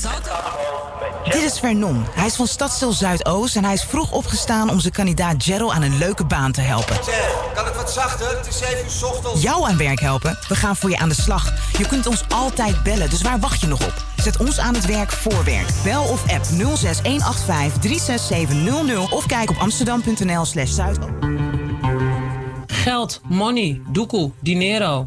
Zout. Dit is Vernon. Hij is van Stadstil Zuidoost en hij is vroeg opgestaan om zijn kandidaat Gerald aan een leuke baan te helpen. Zeg, kan het wat zachter? Het is 7 uur ochtends. Jou aan werk helpen? We gaan voor je aan de slag. Je kunt ons altijd bellen, dus waar wacht je nog op? Zet ons aan het werk voor werk. Bel of app 06185 36700 of kijk op amsterdam.nl slash zuidoost. Geld, money, doekoe, dinero.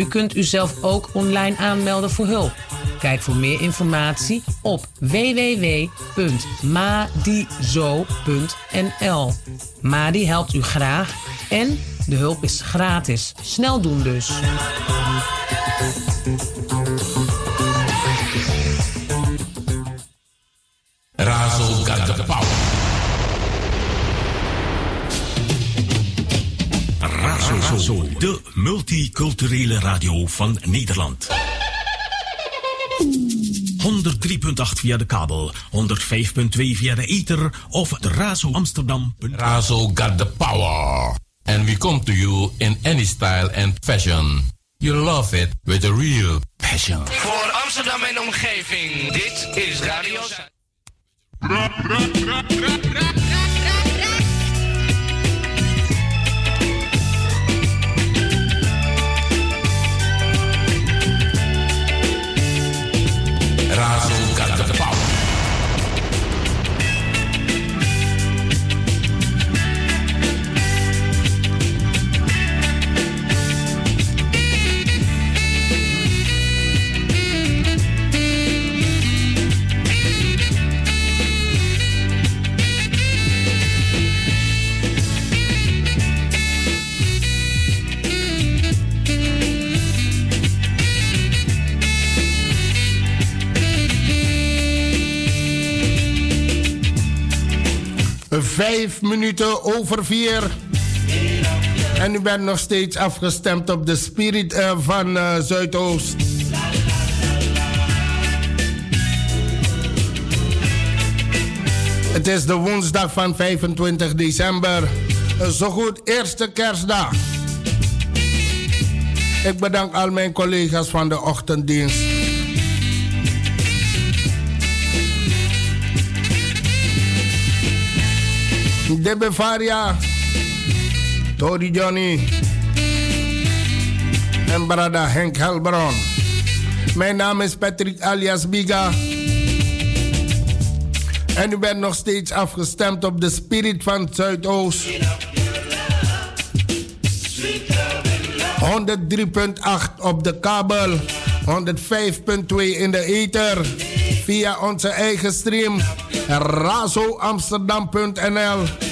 U kunt uzelf ook online aanmelden voor hulp. Kijk voor meer informatie op www.madizo.nl. Madi helpt u graag en de hulp is gratis. Snel doen dus. Razo got the power. Razo, de multiculturele radio van Nederland. 103.8 via de kabel, 105.2 via de ether of de Razo Amsterdam. Razo got the power. And we come to you in any style and fashion. You love it with a real passion. Voor Amsterdam en omgeving, dit is Radio Zuid. Vijf minuten over vier. En u bent nog steeds afgestemd op de spirit eh, van eh, Zuidoost. Het is de woensdag van 25 december. Zo goed, eerste kerstdag. Ik bedank al mijn collega's van de ochtenddienst. De Bevaria, Tori Johnny en Brada Henk Helbron. Mijn naam is Patrick alias Biga. En u bent nog steeds afgestemd op de spirit van Zuidoost. 103.8 op de kabel, 105.2 in de ether, via onze eigen stream razoamsterdam.nl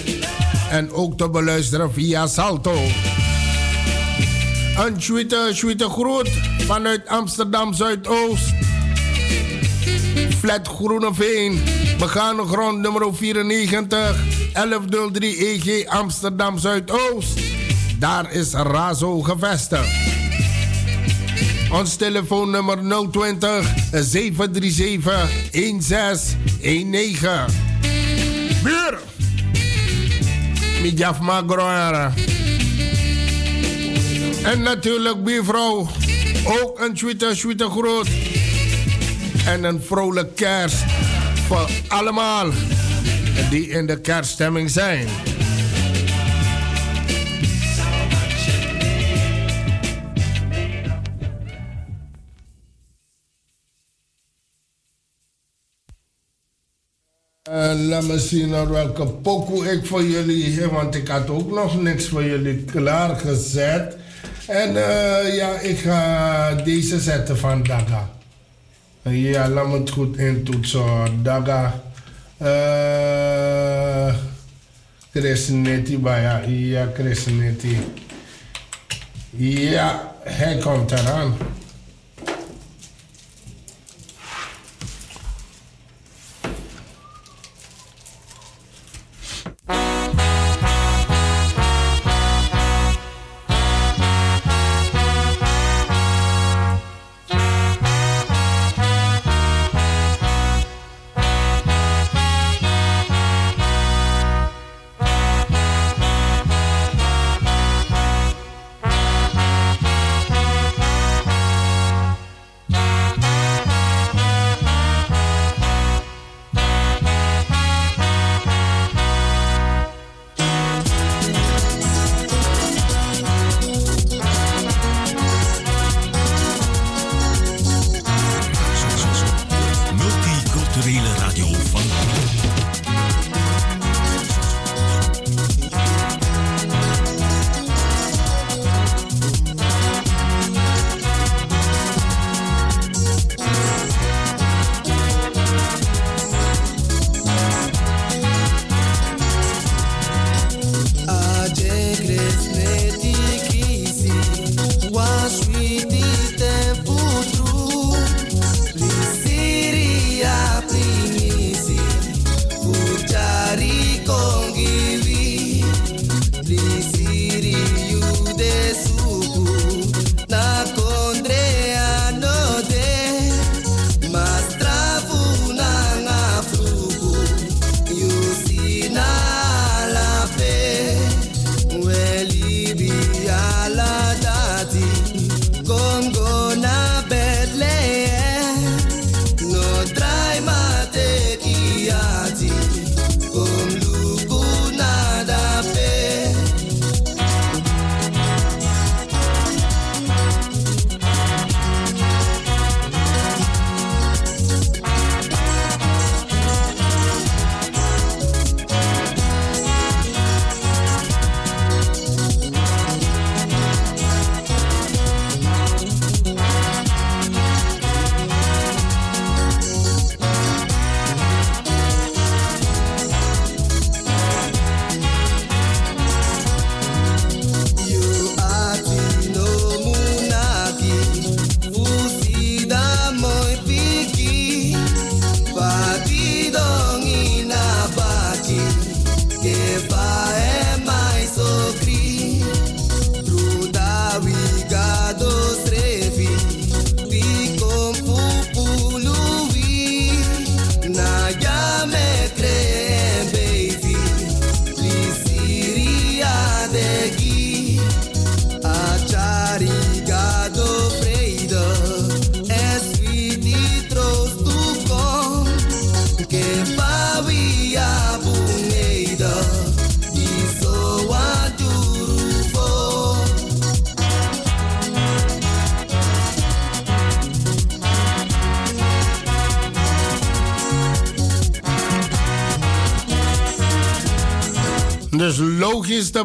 en ook te beluisteren via Salto. Een tweede, tweede groet vanuit Amsterdam Zuidoost. Flat Groeneveen, begane grond nummer 94, 1103 EG Amsterdam Zuidoost. Daar is Razo gevestigd. Ons telefoonnummer 020 737 1619. Buur! Mijaf Magroara. En natuurlijk buurvrouw. Ook een Twitter, Twitter groot. En een vrolijk kerst voor allemaal die in de kerststemming zijn. Uh, laat me zien naar welke pokoe ik voor jullie heb, want ik had ook nog niks voor jullie klaargezet. En uh, ja, ik ga deze zetten van Daga. Ja, laat me het goed intoetsen. Daga. Uh, Christinetti, ja, ja, Christinetti. Ja, hij komt eraan.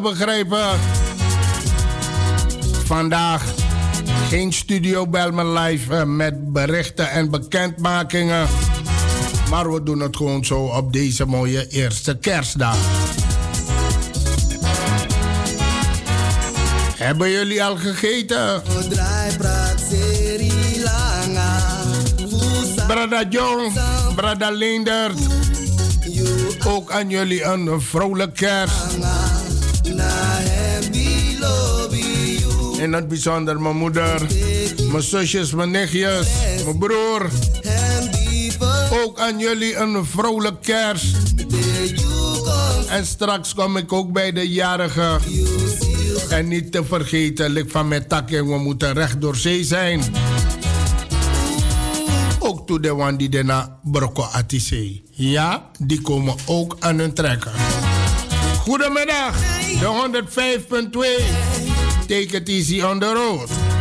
Begrijpen. Vandaag geen studio Belmen live eh, met berichten en bekendmakingen. Maar we doen het gewoon zo op deze mooie eerste kerstdag. Hebben jullie al gegeten? Brada Jong, Brada Leendert. Ook aan jullie een vrolijk kerst. In het bijzonder mijn moeder, mijn zusjes, mijn nichtjes, mijn broer. Ook aan jullie een vrolijk kerst. En straks kom ik ook bij de jarigen. En niet te vergeten, lik van mijn takken, we moeten recht door zee zijn. Ook to de one die daarna brokko. Ja, die komen ook aan hun trekken. Goedemiddag, de 105.2. Take it easy on the road.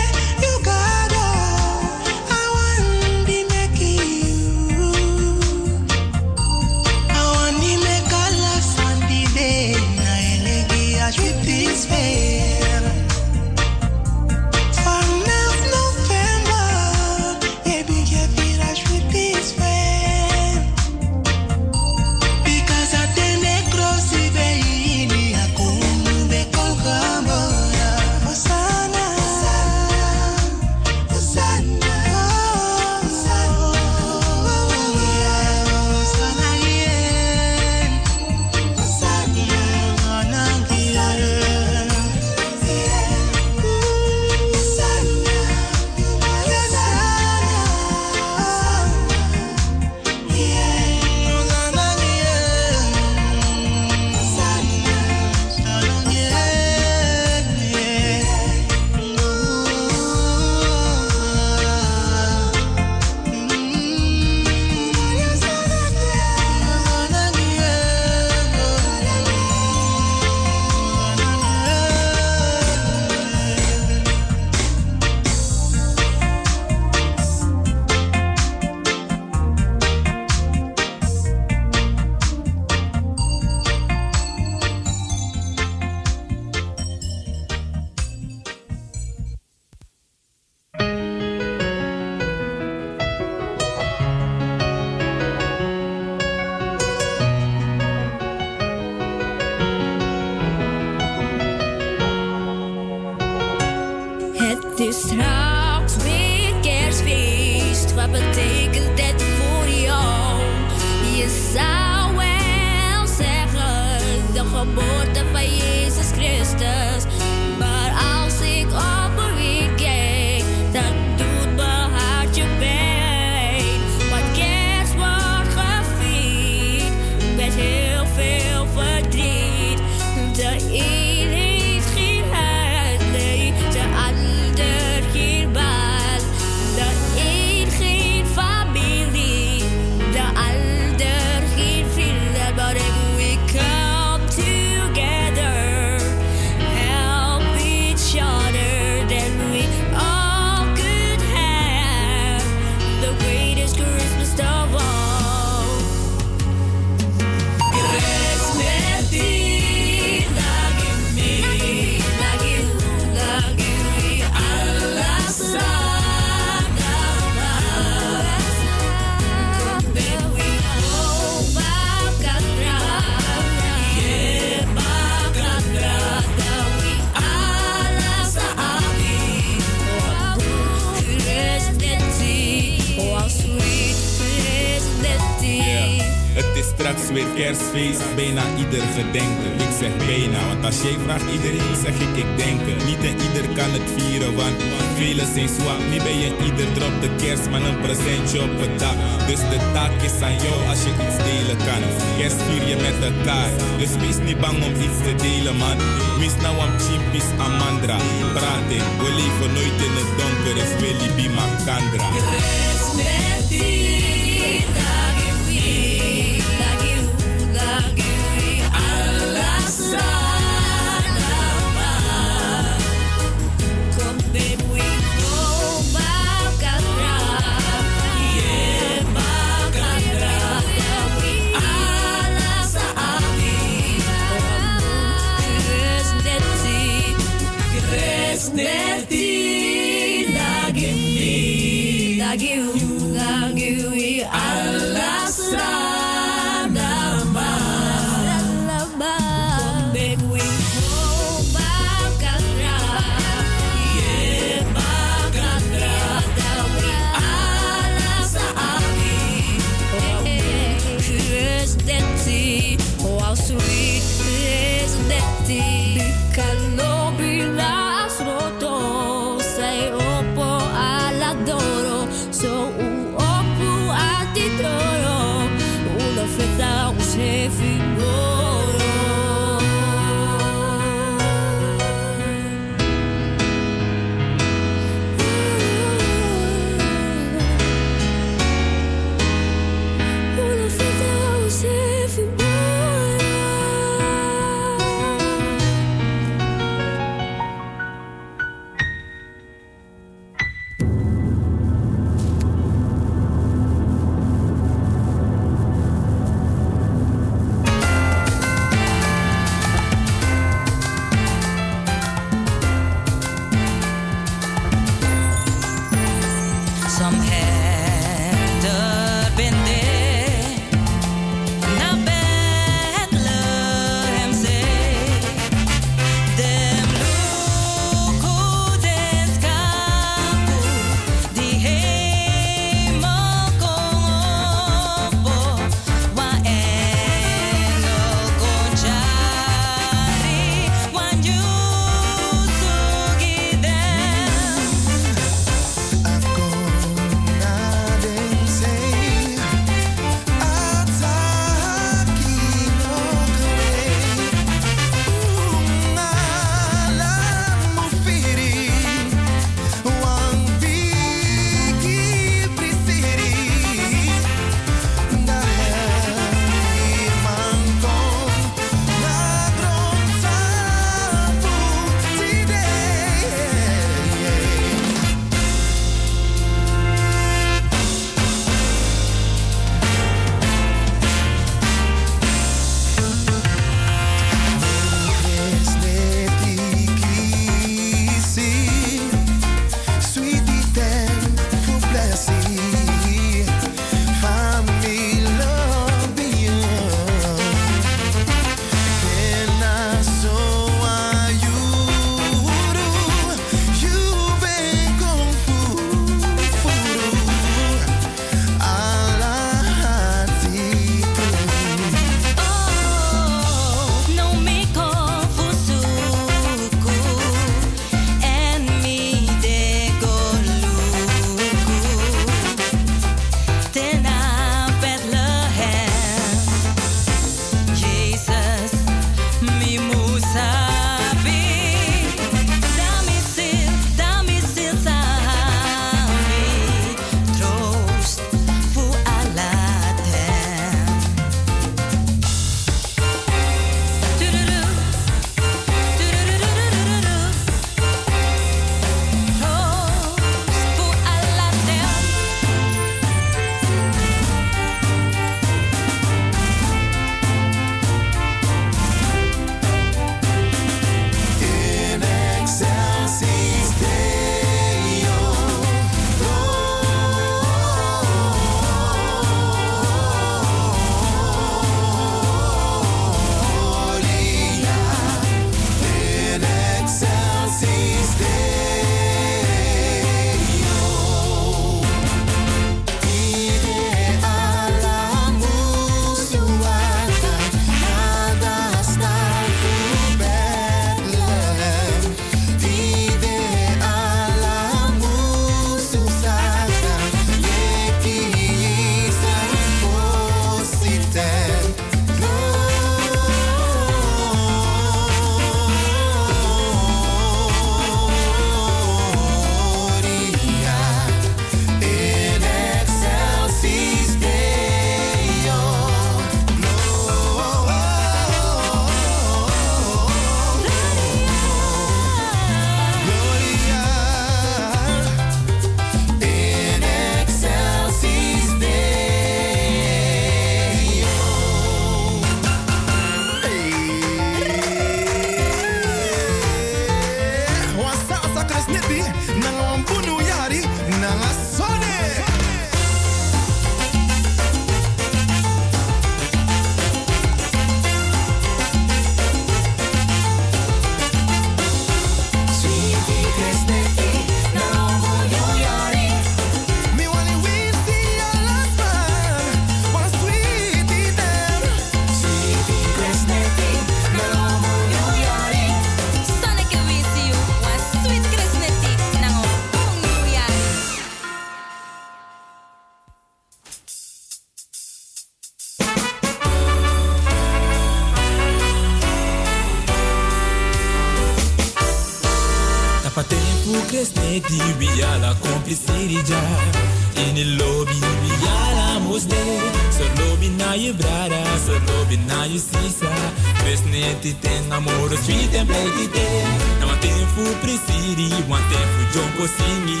Crescente tem amor, sweet and play te. Na uma tempo presiri, one tempo jumbo singi.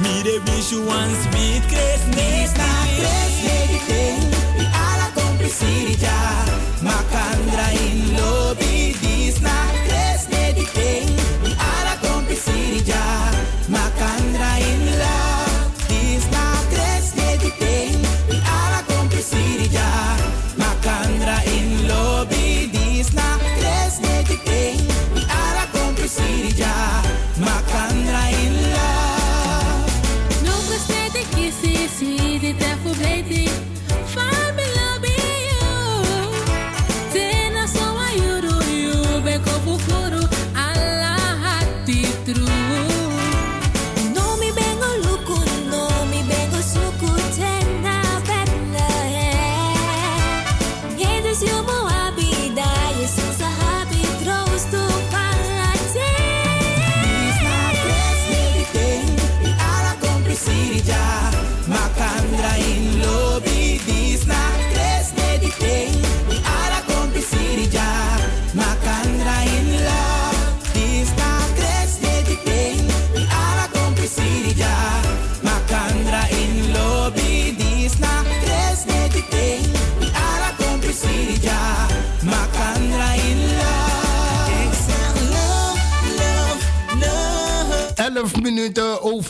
Mire bicho one sweet crescente. Na crescente, viala compliciri já. Macandra in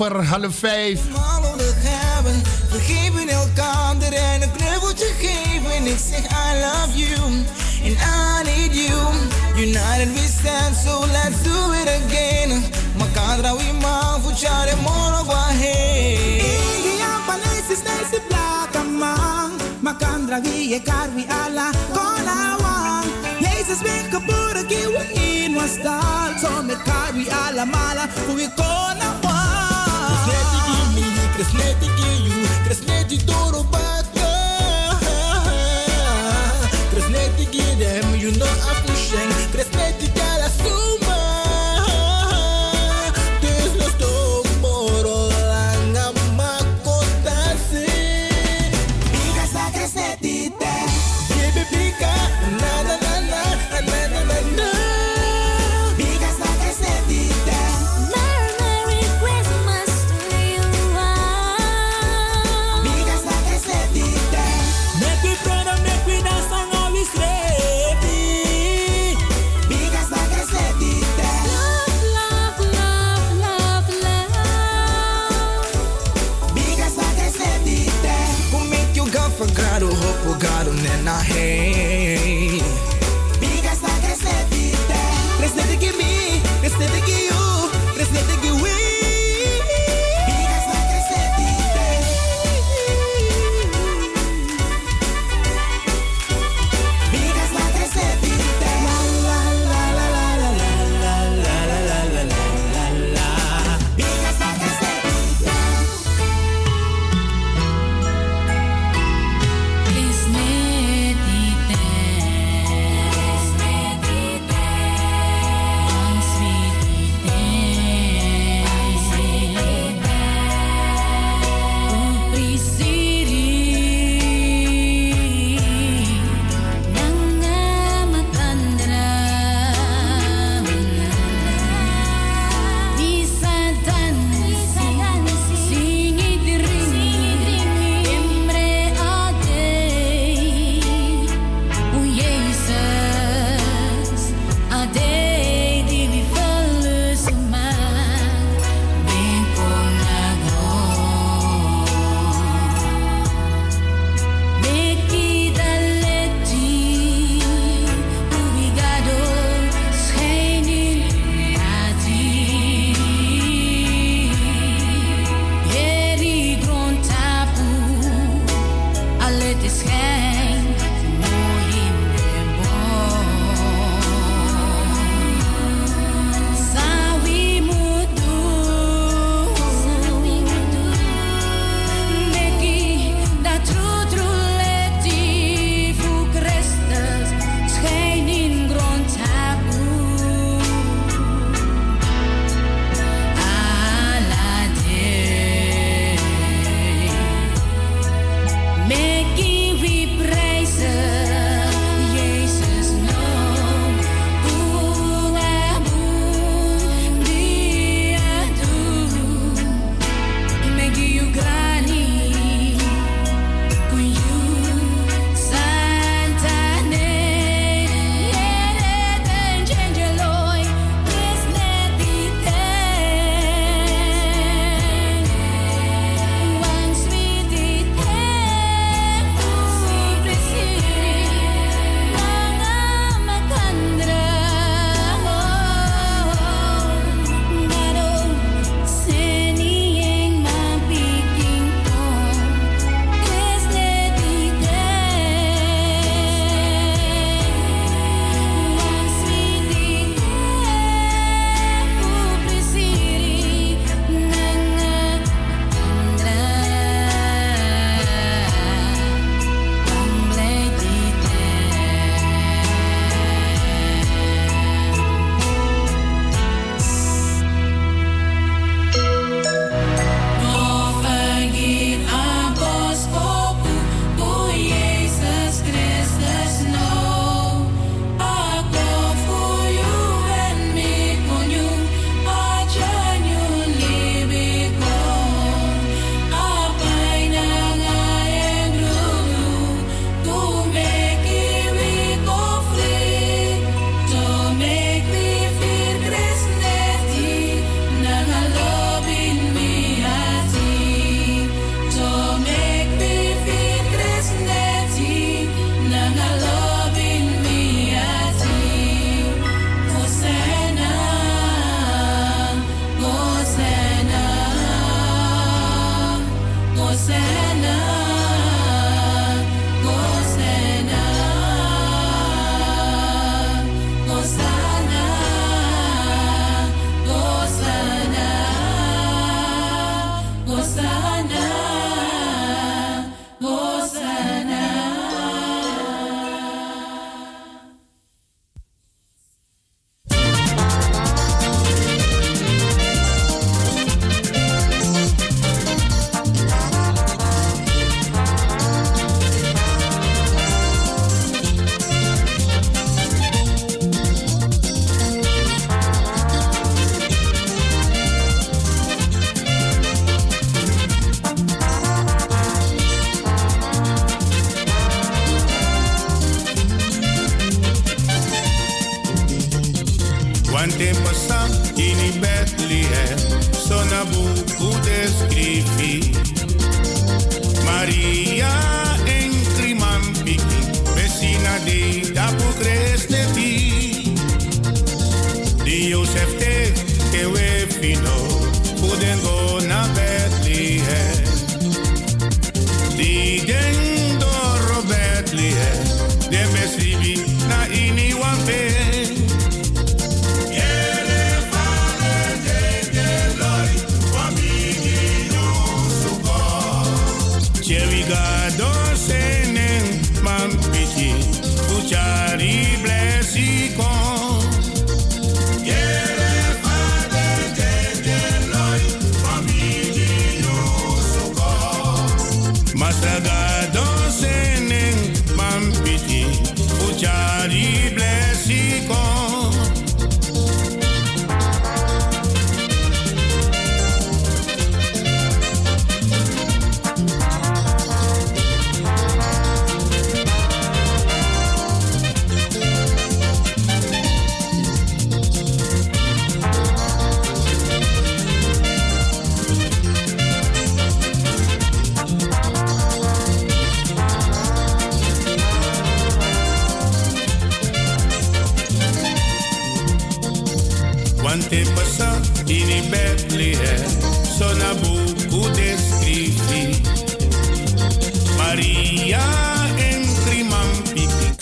over half vijf. hebben. Vergeven elkaar en een knuffeltje geven. Ik zeg I love you and I need you. United we stand, so let's do it again. Makadra we man voor chare mono wa hey. Ingia panesis nesi plaka man. Makandra we e karwi ala kola wang. Jezus ben geboren, kiwa in was stal. So met karwi ala mala, hoe we. Cresneti pushing.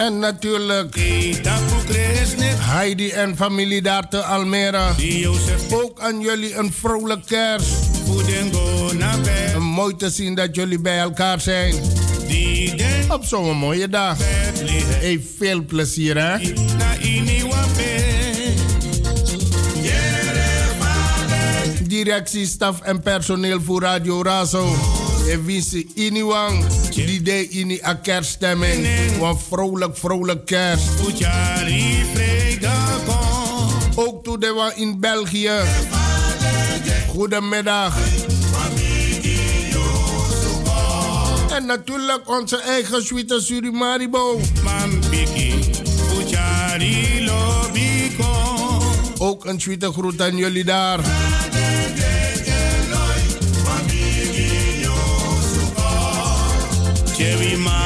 En natuurlijk Heidi en familie daar te Almere. Ook aan jullie een vrolijk kerst. Mooi te zien dat jullie bij elkaar zijn. Op zo'n mooie dag. Hey, veel plezier hè. Directie, staf en personeel voor Radio Razo. En wie ze iniwang, die deed in a kerststemming. Een vrolijk, vrolijk kerst. Ook toe de we in België. Goedemiddag. En natuurlijk onze eigen suite Surimaribo. Ook een suite groet aan jullie daar. carry my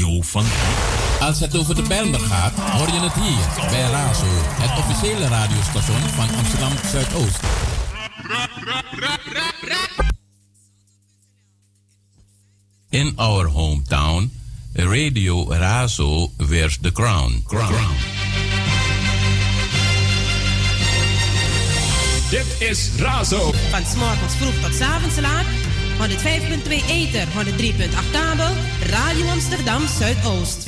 radio van... Als het over de Bijlmer gaat, hoor je het hier bij Razo, het officiële radiostation van Amsterdam Zuidoost. In our hometown, Radio Razo wears the crown. crown. Dit is Razo. Van s'morgens vroeg tot 's avonds laat. 105.2 Ether, 103.8 kabel. Radio Amsterdam Zuidoost.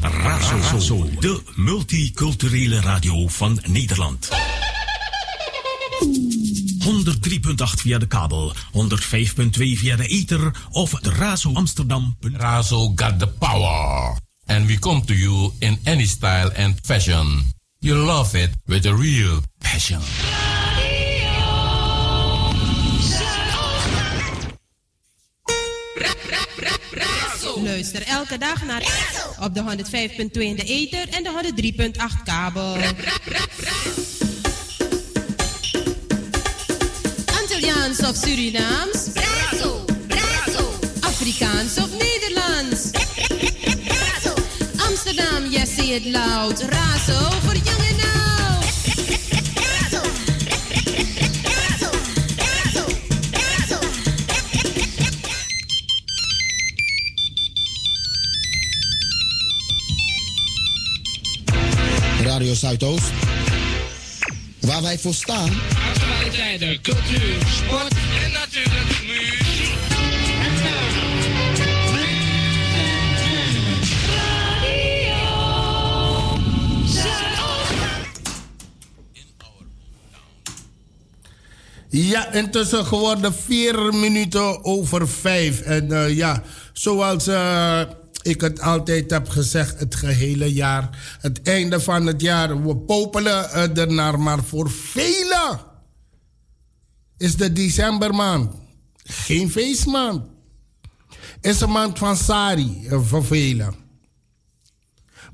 Razo, de multiculturele radio van Nederland. 103.8 via de kabel, 105.2 via de ether of de Razo Amsterdam. Razo got the power. And we come to you in any style and fashion. You love it with a real passion. Luister elke dag naar op de 105.2 in de ether en de 103.8 kabel. Antilliaans of Surinaams? Afrikaans of Amsterdam, yes, say it loud. Razo voor jong en oud. Radio Zuidoost. Waar wij voor staan. Actualiteiten, cultuur, sport en natuurlijk Ja, intussen geworden vier minuten over vijf. En eh, ja, zoals eh, ik het altijd heb gezegd, het gehele jaar. Het einde van het jaar, we popelen uh, ernaar. Maar voor velen is de decembermaand geen feestmaand. Is een maand van Sari voor velen.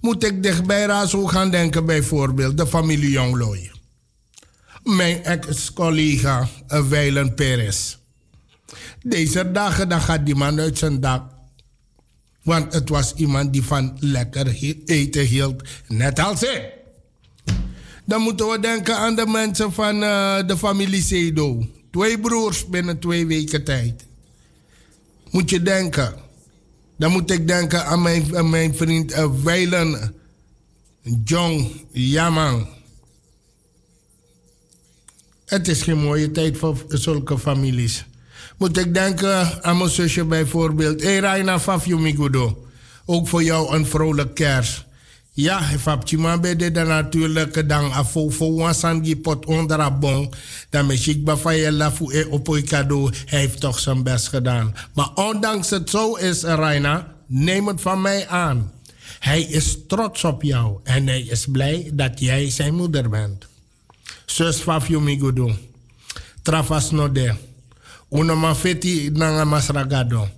Moet ik dichtbij Razo gaan denken bijvoorbeeld, de familie Jonglooi mijn ex-collega Weilen Perez. Deze dagen dan gaat die man uit zijn dak. Want het was iemand die van lekker eten hield, net als hij. Dan moeten we denken aan de mensen van uh, de familie Sedo. Twee broers binnen twee weken tijd. Moet je denken. Dan moet ik denken aan mijn, mijn vriend uh, Weilen John Yaman. Het is geen mooie tijd voor zulke families. Moet ik denken aan mijn zusje bijvoorbeeld. Hé hey, Raina Fafjumigudo. Ook voor jou een vrolijk kerst. Ja, Fapchima bede dan natuurlijk dan afo voor wansangi pot onder a bon. Dan met ik bafaye lafu e op cadeau. Hij heeft toch zijn best gedaan. Maar ondanks het zo is, Raina, neem het van mij aan. Hij is trots op jou en hij is blij dat jij zijn moeder bent. Sus Fafio Migudu. Travas no de. Uno mafeti nanga masragado.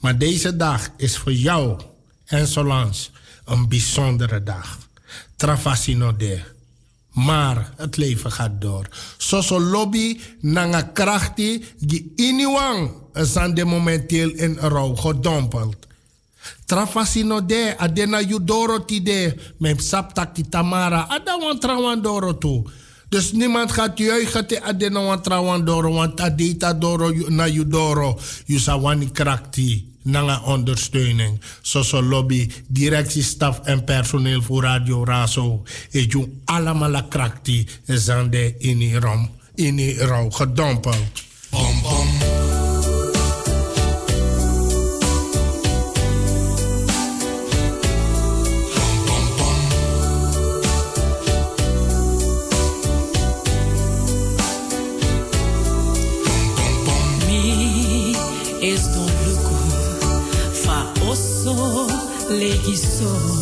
Maar deze dag is voor jou en Solange een bijzondere dag. Travasino de. Maar het leven gaat door. Soso lobby nanga krachti die iniwang zijn de momenteel in rouw gedompeld. Trafasino de adena yudoro ti de. Mem saptak tamara. Adawan trawan doro. Dus niemand gaat juichen te adena wan trawan doro. Want adeta doro na yudoro. Yusawani krakti. Nanga ondersteuning. Soso lobby, directiestaf en personeel voor Radio Razo. En je allemaal krakti. Zande in die rom. Gedompeld. saw.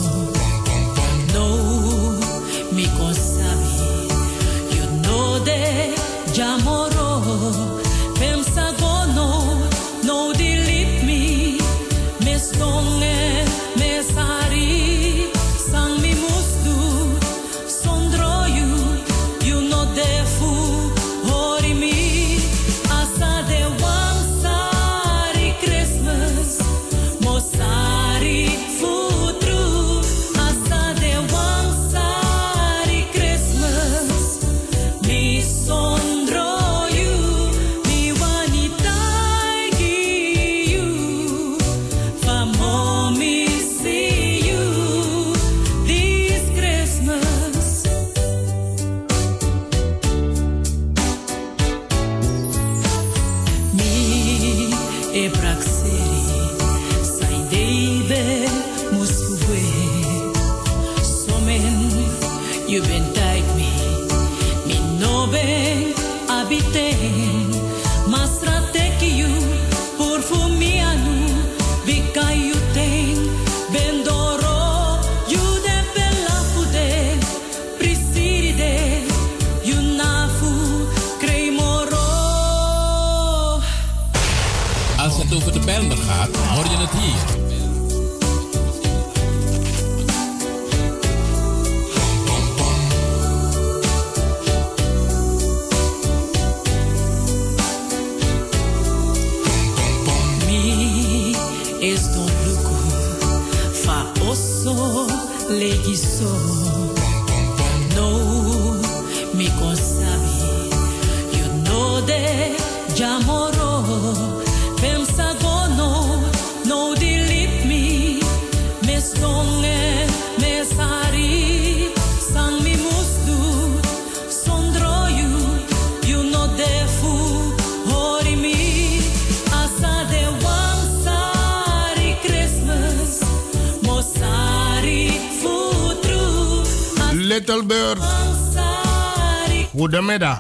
goede meda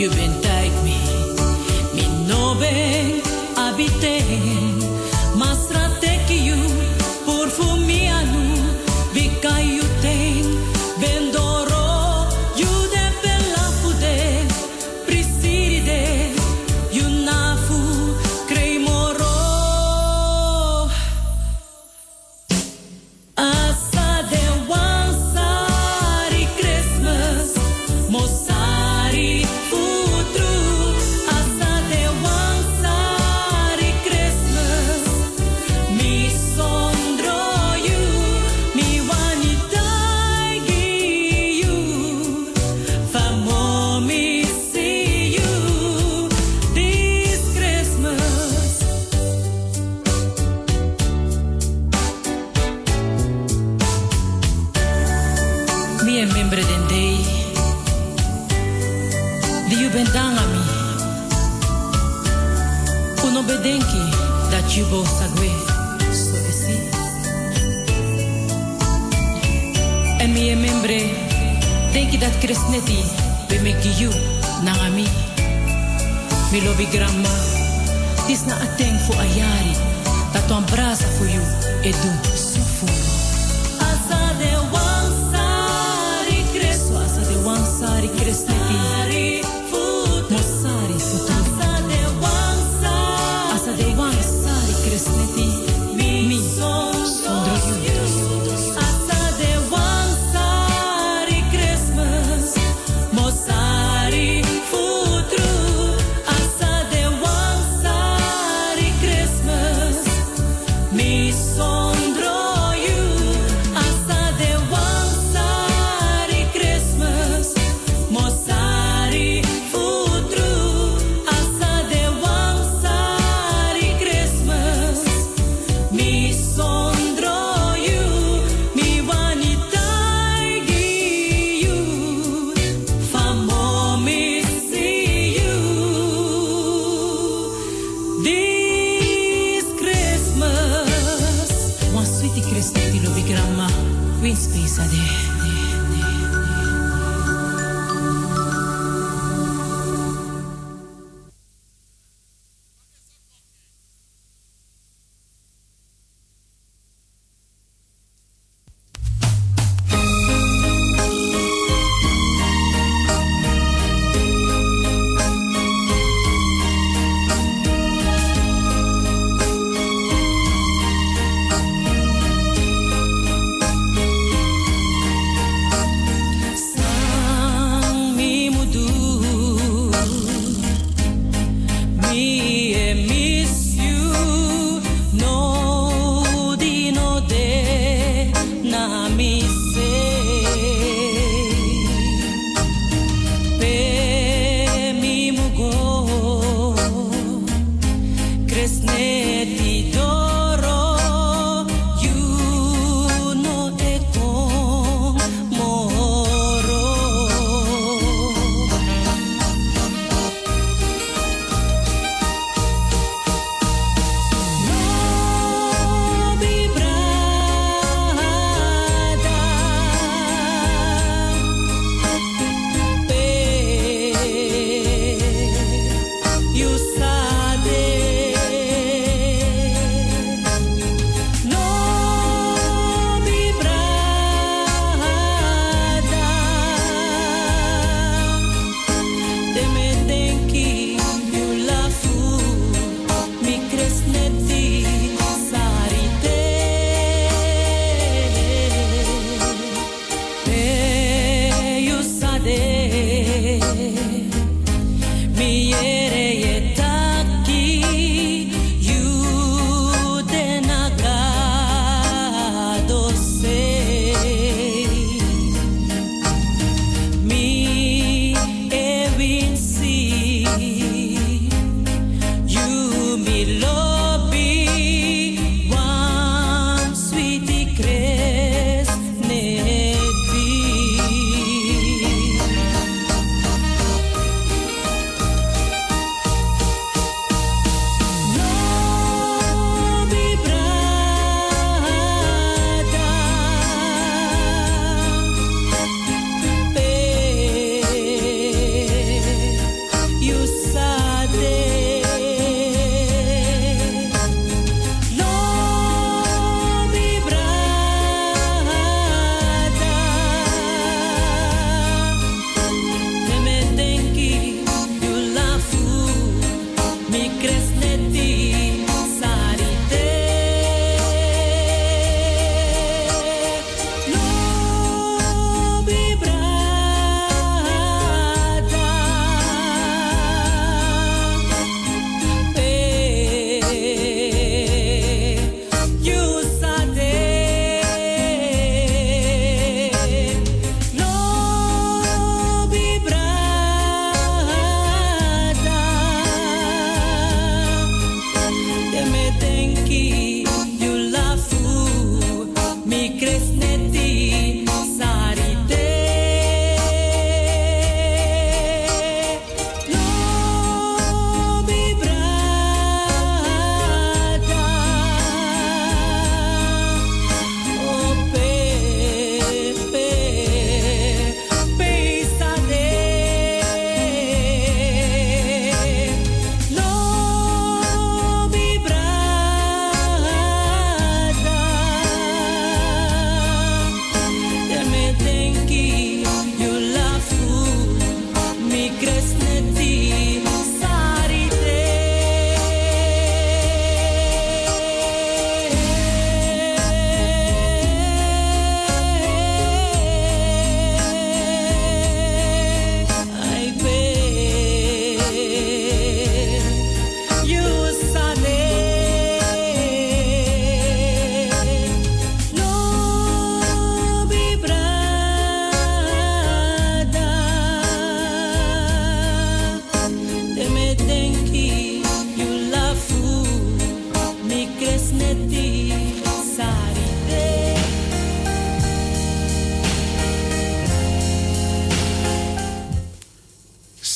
You've been taking me, no ben habiten.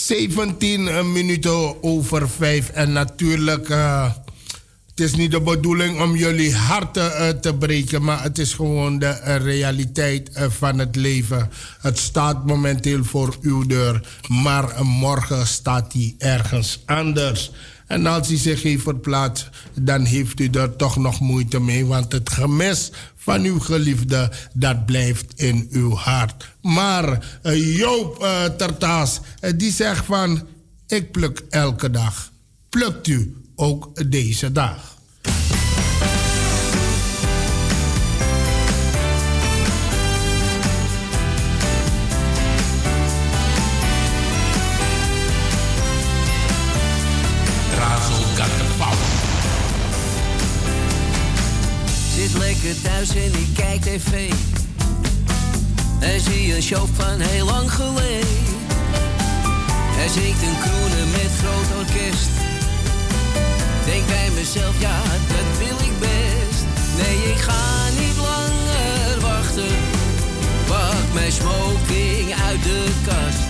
17 minuten over 5. En natuurlijk, eh, het is niet de bedoeling om jullie harten eh, te breken, maar het is gewoon de eh, realiteit eh, van het leven. Het staat momenteel voor uw deur, maar morgen staat hij ergens anders. En als hij zich heeft verplaatst, dan heeft u er toch nog moeite mee, want het gemis van uw geliefde, dat blijft in uw hart. Maar eh, Joop uh, Tertaas, eh, die zegt van, ik pluk elke dag. Plukt u ook deze dag? Lekker thuis en ik kijk tv. En zie een show van heel lang geleden. Er zingt een kroenen met groot orkest. Denk bij mezelf, ja, dat wil ik best. Nee, ik ga niet langer wachten. Pak mijn smoking uit de kast.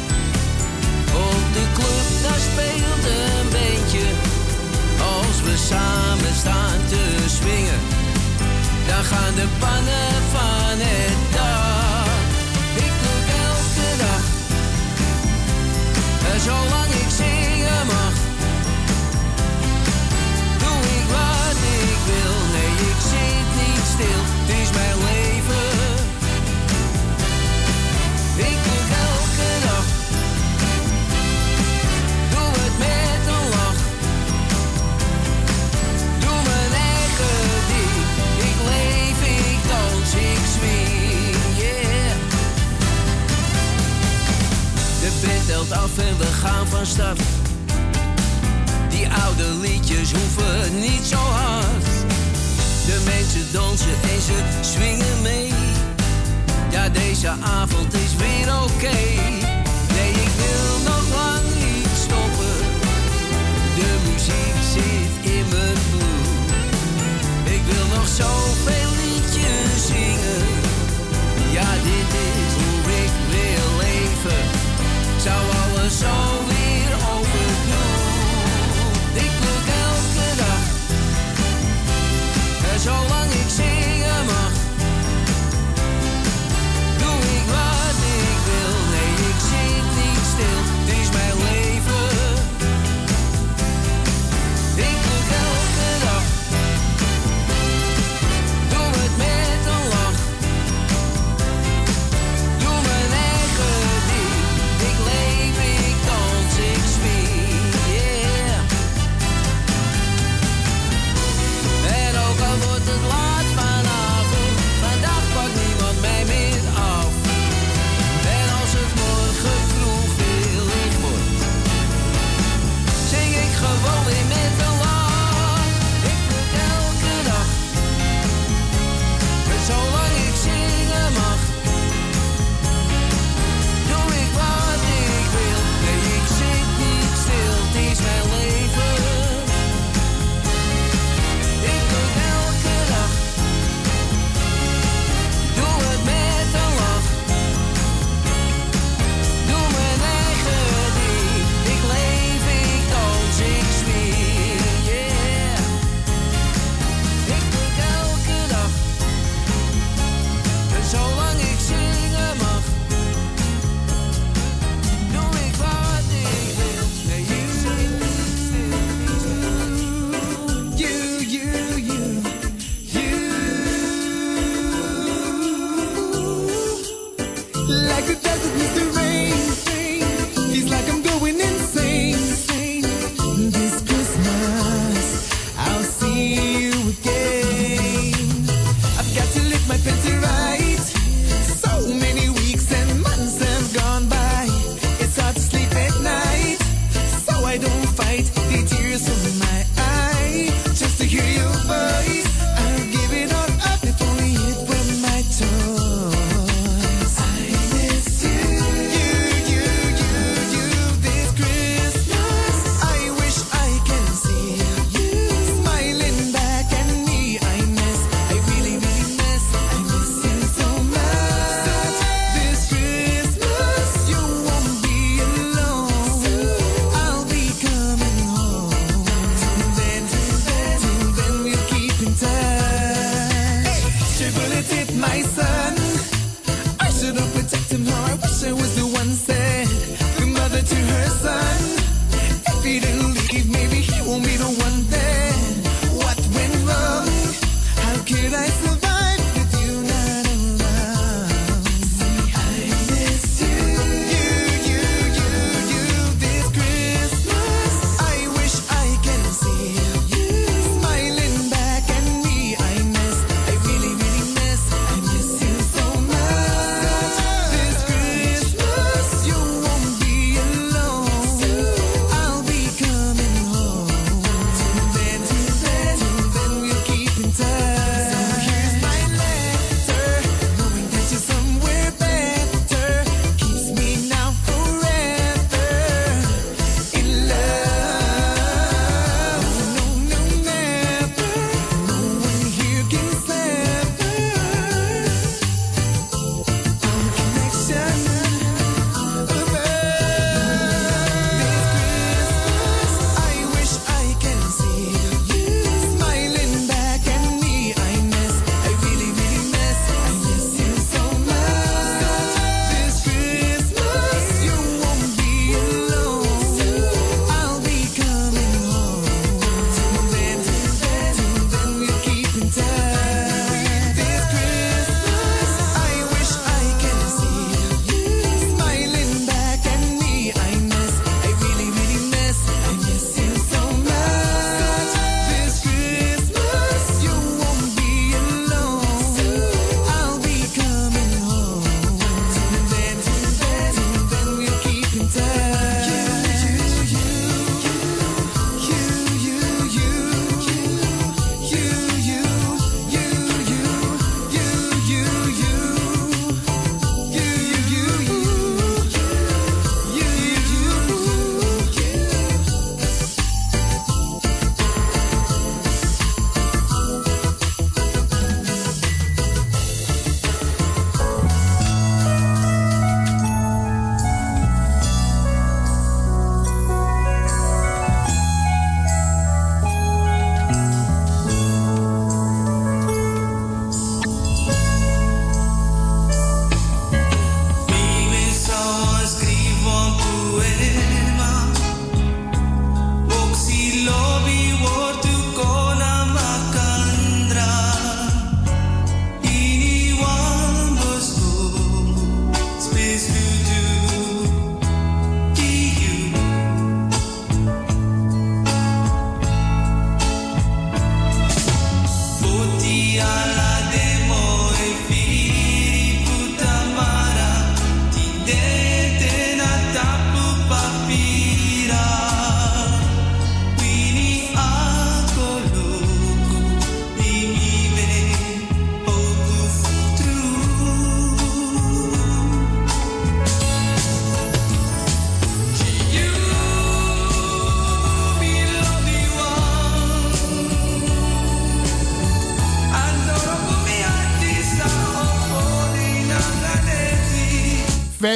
Op de club, daar speelt een bandje. Als we samen staan te swingen, dan gaan de pannen van het dak. Ik pluk elke dag, zolang ik zingen wind telt af en we gaan van start. Die oude liedjes hoeven niet zo hard. De mensen dansen en ze zwingen mee. Ja, deze avond is weer oké. Nee, ik wil nog lang niet stoppen. De muziek zit in mijn bloed. Ik wil nog zoveel liedjes zingen. Ja, dit zou alles zo weer overdoen. Ik pluk elke dag. Eh, en zolang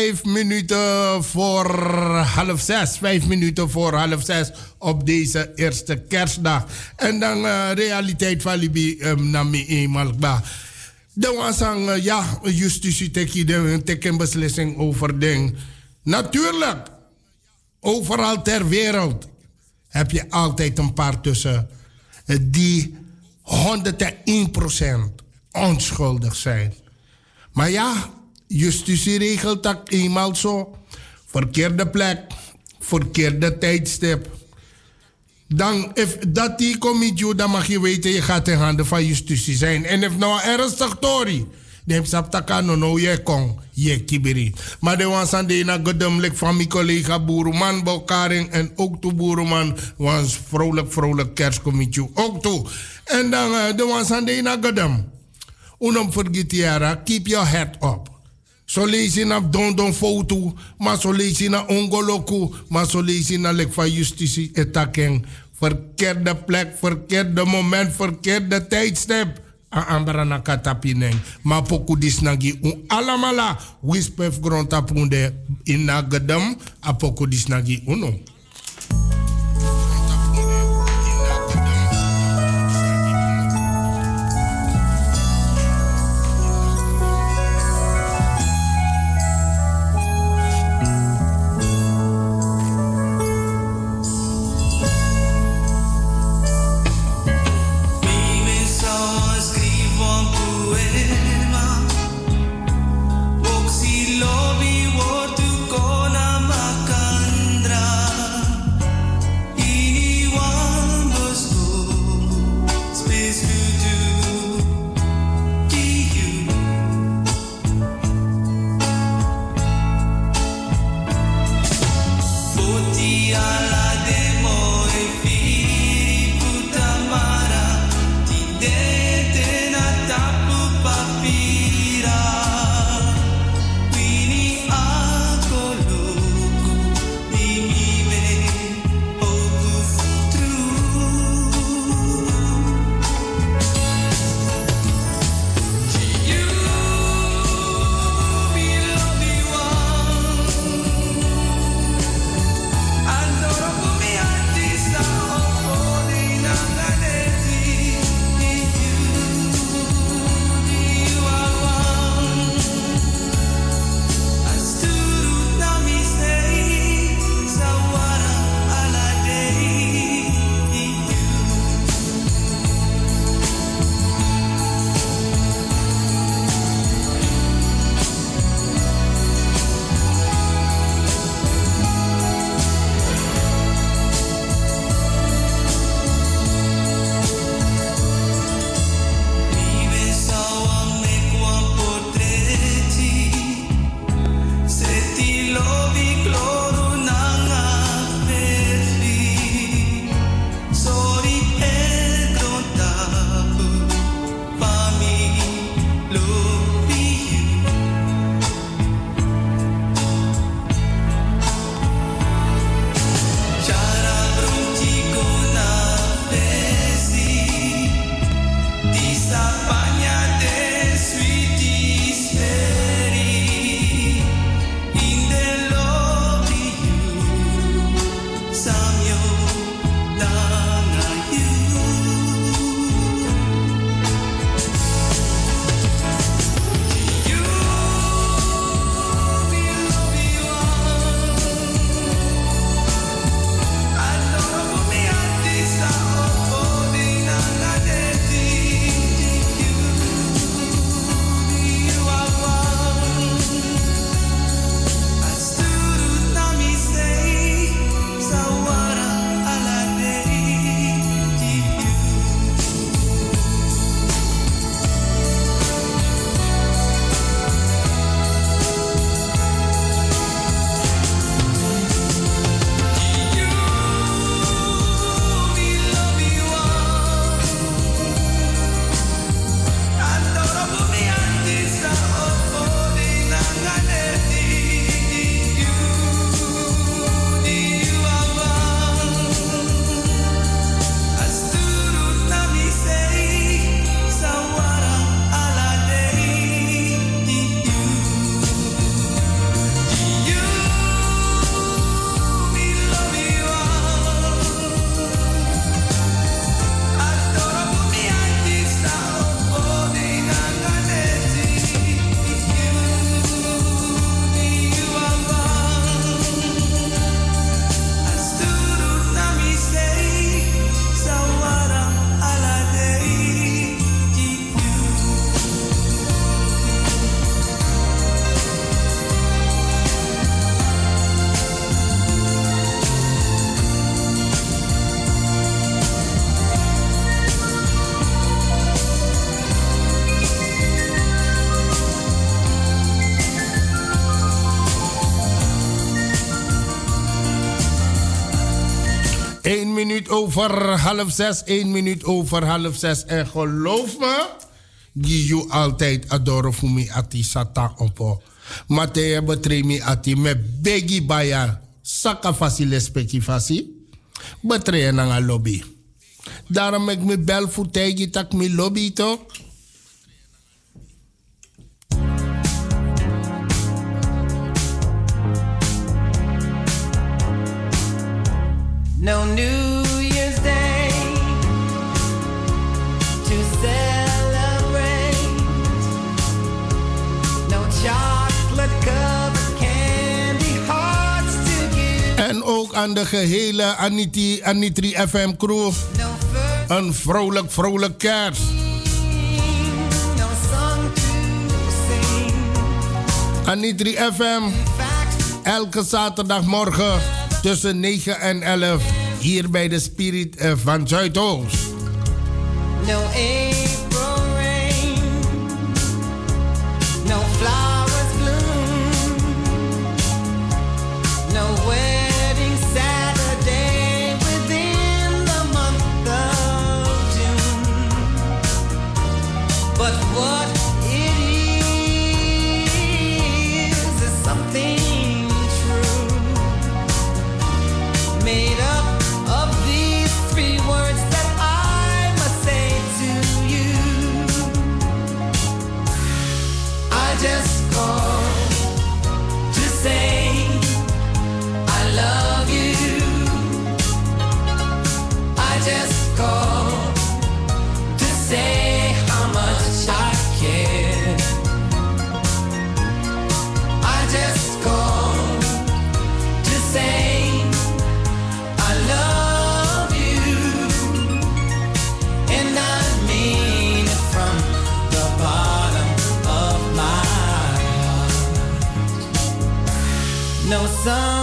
vijf minuten voor half zes. Vijf minuten voor half zes op deze eerste kerstdag. En dan uh, realiteit van Libi um, na me eenmaal. De wansang, uh, ja, justitie teken beslissing over ding. Natuurlijk, overal ter wereld heb je altijd een paar tussen die 101% onschuldig zijn. Maar ja, justitie regelt dat eenmaal zo. Verkeerde plek, verkeerde tijdstip. Dan, if dat die committee, dan mag je weten, je gaat in handen van justitie zijn. En if nou ernstig story, dan sap taka no no je kon, je kibiri. Maar de was aan de na van mijn collega Boeruman Bokaring en ook toe Boeruman was vrolijk vrolijk kerstcommittee ook toe. En dan uh, de was aan de na keep your head up. So naar don don foto, lees je naar ongoloku, lees je naar lek van justitie etaken. Verkeerde plek, verkeerde moment, verkeerde tijdstip. A ambra na katapineng. Maar poku dis nagi un alamala. Wispef grond tapunde in na. A poku dis nagi uno. over half zes. één minuut over half zes. En geloof me, je altijd adoro voor mij ati satan op. Matee betremi ati me begi baya. Saka fasi speki fasi. Betree nanga lobby. Daarom ik me bel voor tegen tak me lobby toch. no news. ook aan de gehele Aniti, Anitri FM crew een vrolijk, vrolijk kerst. Anitri FM, elke zaterdagmorgen tussen 9 en 11 hier bij de Spirit van Zuidoost. No eh. sun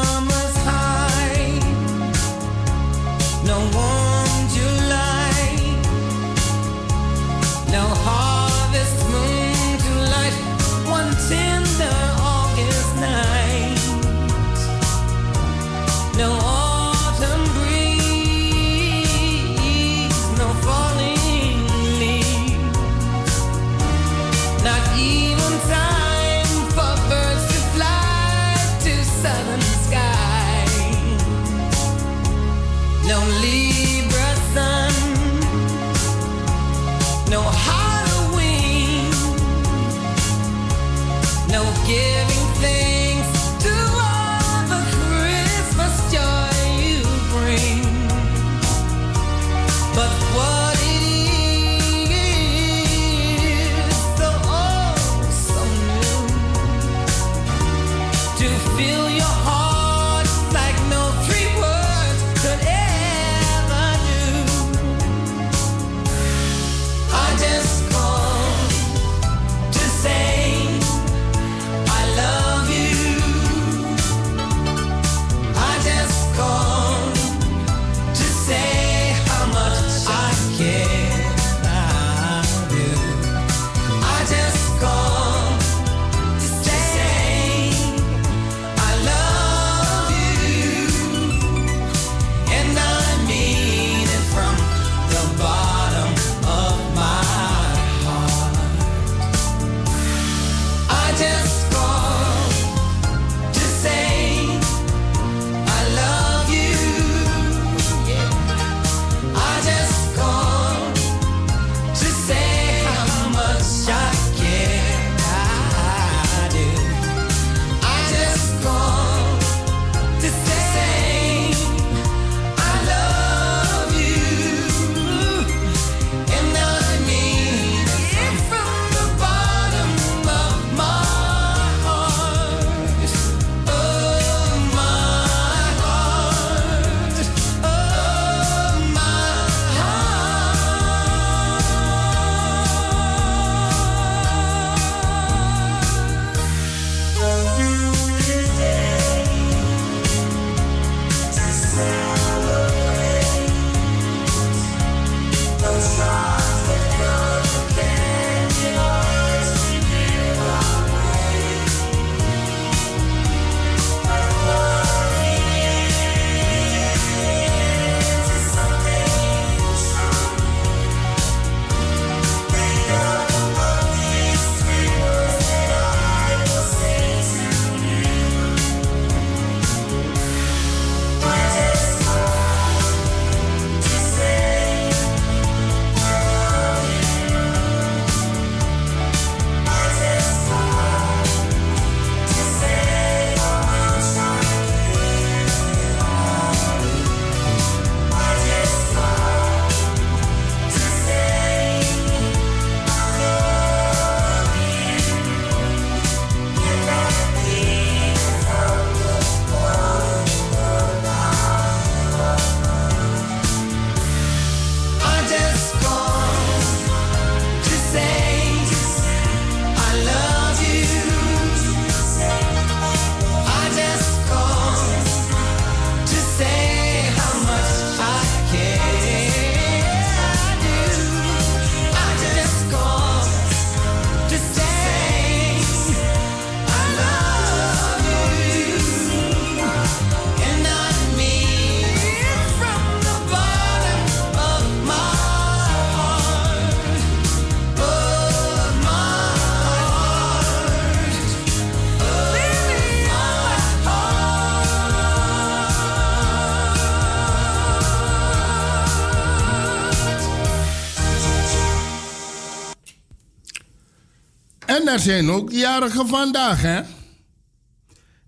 er zijn ook jarigen vandaag, hè?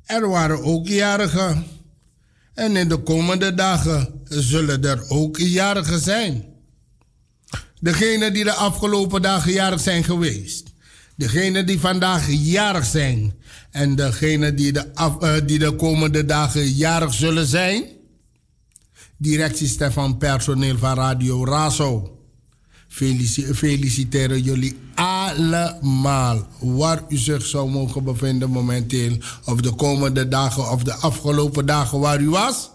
Er waren ook jarigen. En in de komende dagen zullen er ook jarigen zijn. Degenen die de afgelopen dagen jarig zijn geweest. Degenen die vandaag jarig zijn. En degenen die de, eh, die de komende dagen jarig zullen zijn. Directie Stefan Personeel van Radio Razo. Felici- feliciteren jullie allemaal. Waar u zich zou mogen bevinden momenteel. Of de komende dagen of de afgelopen dagen waar u was.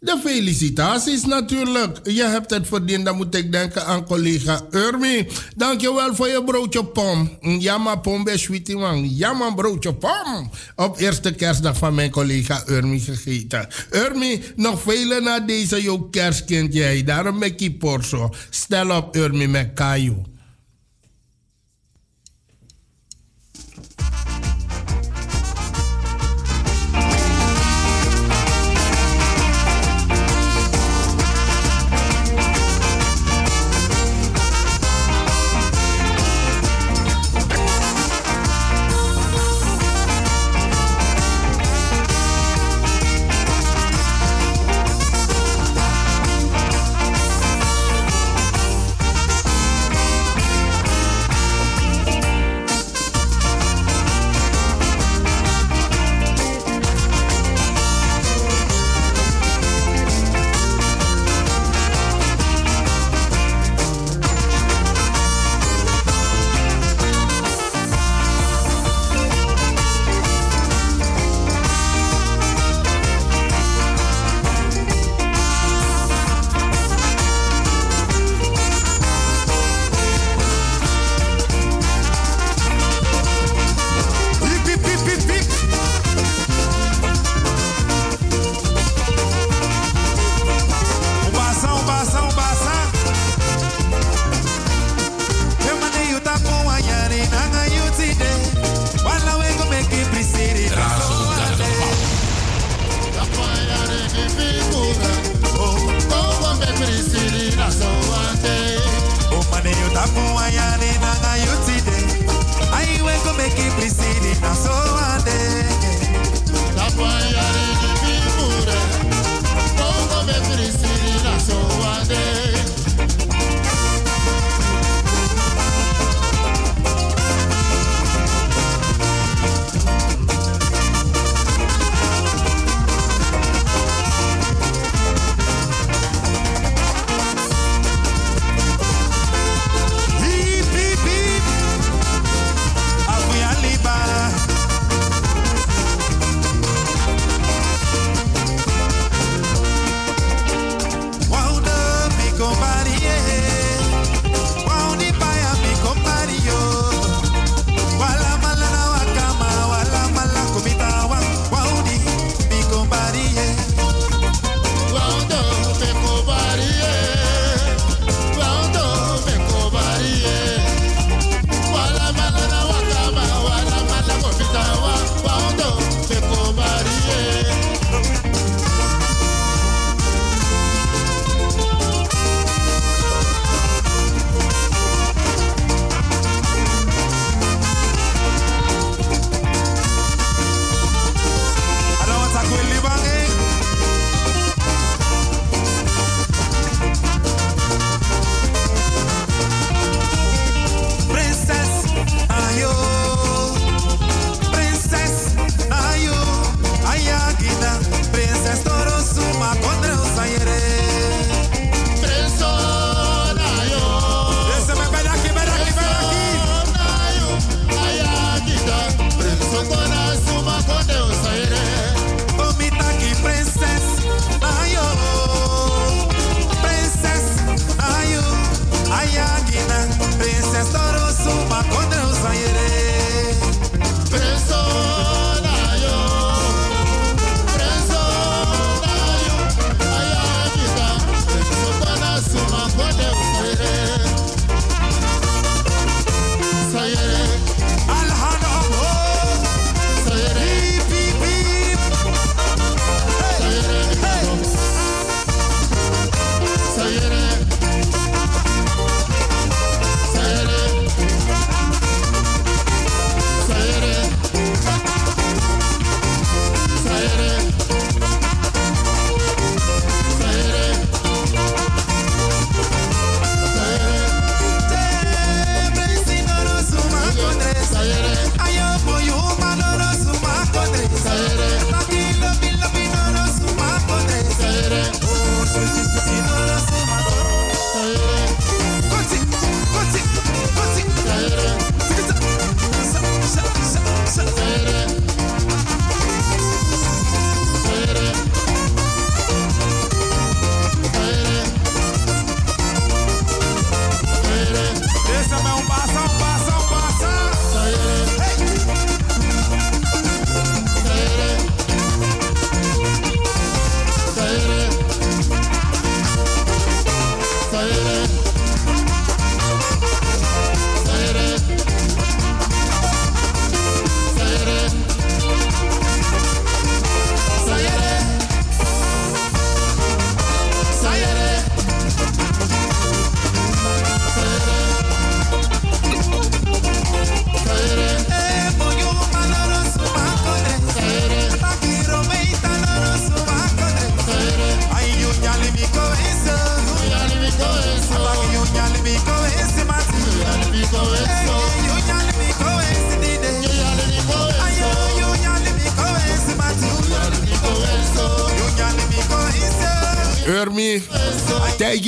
De felicitaties natuurlijk. Je hebt het verdiend. Dan moet ik denken aan collega Urmi. Dankjewel voor je broodje pom. Ja, maar pom bij man. Broodje pom. Op eerste kerstdag van mijn collega Urmi gegeten. Urmi, nog vele na deze jouw kerstkind jij. Daarom met. Stel op Urmi met kaju.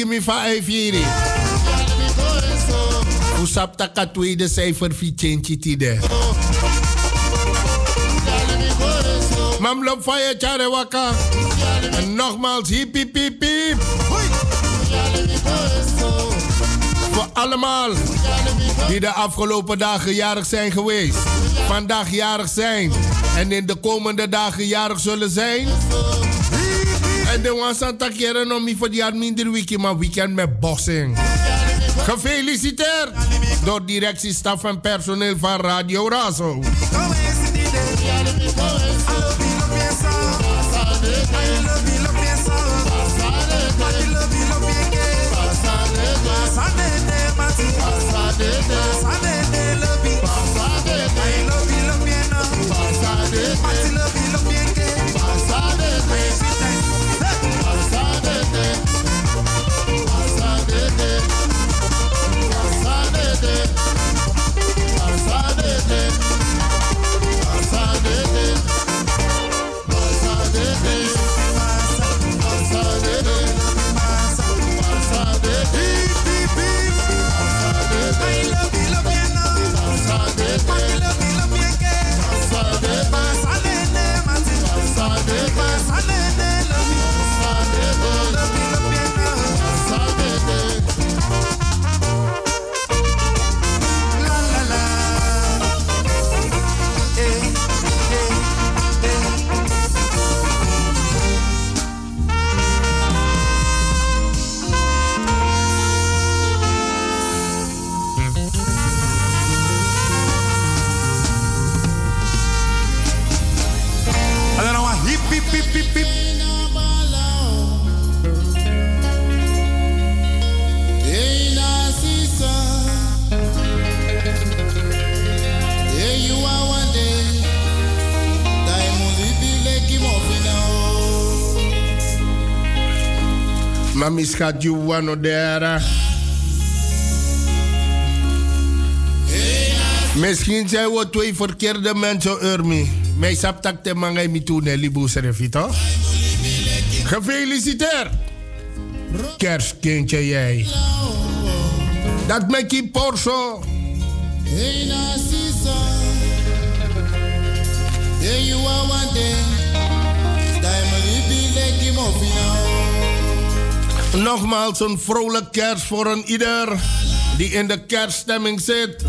Me van Eifiri. Hoe sap taka tweede cijfer fietjentje tide. Mam lop van tjare waka. En nogmaals hip hip hip hip. Voor allemaal die de afgelopen dagen jarig zijn geweest. Vandaag jarig zijn. En in de komende dagen jarig zullen zijn. En de aan takeren nog niet voor die minder weekend, maar weekend met bossing. Gefeliciteerd door directie, staf en personeel van Radio Razo. Misschien zijn we twee verkeerde mensen, Urmi. Mij saptak te mangai mi toen libu? Gefeliciteerd! Kerstkindje jij. Dat met je porso. Nogmaals een vrolijk kerst voor een ieder die in de kerststemming zit.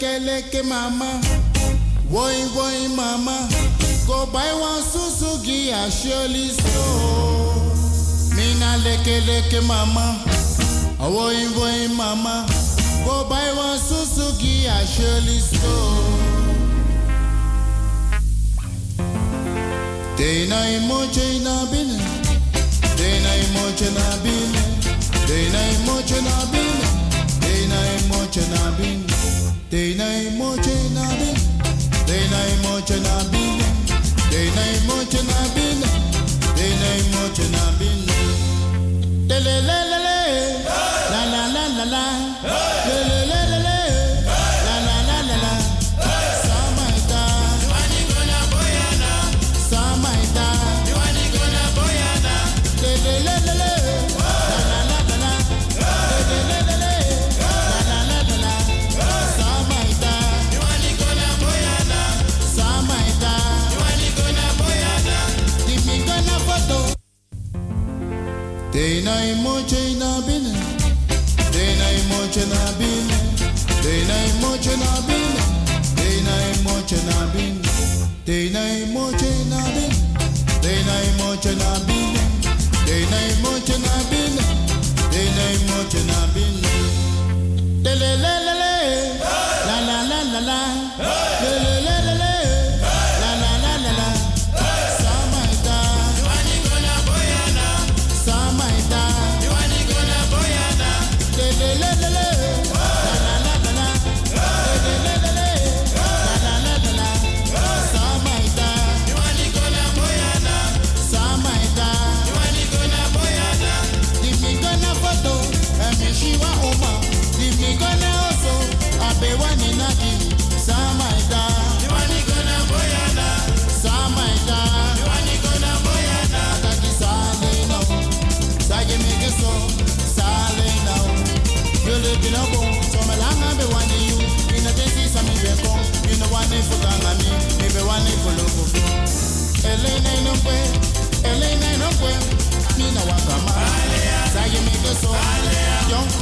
Mina leke leke mama, woi woi mama, go buy one Suzuki at Shirley store. Mina leke leke mama, woi woi mama, go buy one Suzuki. Dena imoche na bine, dena imoche na bine, dena imoche na bine, dena imoche na bine, dena imoche na bine, dena imoche na bine, dena imoche na bine, dena imoche na bine. Le le le le le, la la la la la, Dena imoche na bine, dena imoche na bine, dena imoche na bine, dena imoche na bine, dena imoche na bine, dena imoche na bine, dena imoche na bine, dena imoche na bine. Le le le, la la la la la,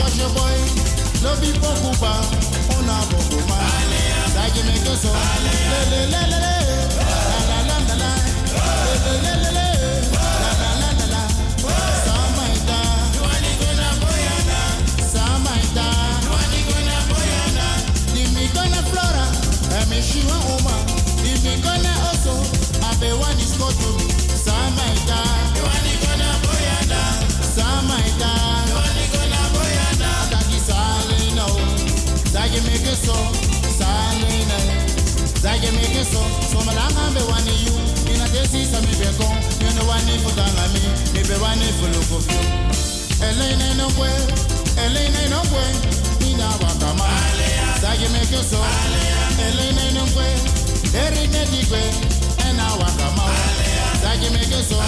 young kosher boy, love you pokupa, ona bokuma. Say me go so, le le le le le, la la la la la, la la la la la. Samaita, wani gonna boyana, Samaita, wani gonna boyana. Dimi gonna flora, emi shiwa so, salina. Dagi make it so, so malanga be wani you. Ina desi sa mi be kon, yene wani futanga mi, mi be wani fuluko fiu. Elena no kwe, Elena no kwe, ina wakama. Dagi make it so, Elena no kwe, eri ne di kwe, ena wakama. Dagi make it so,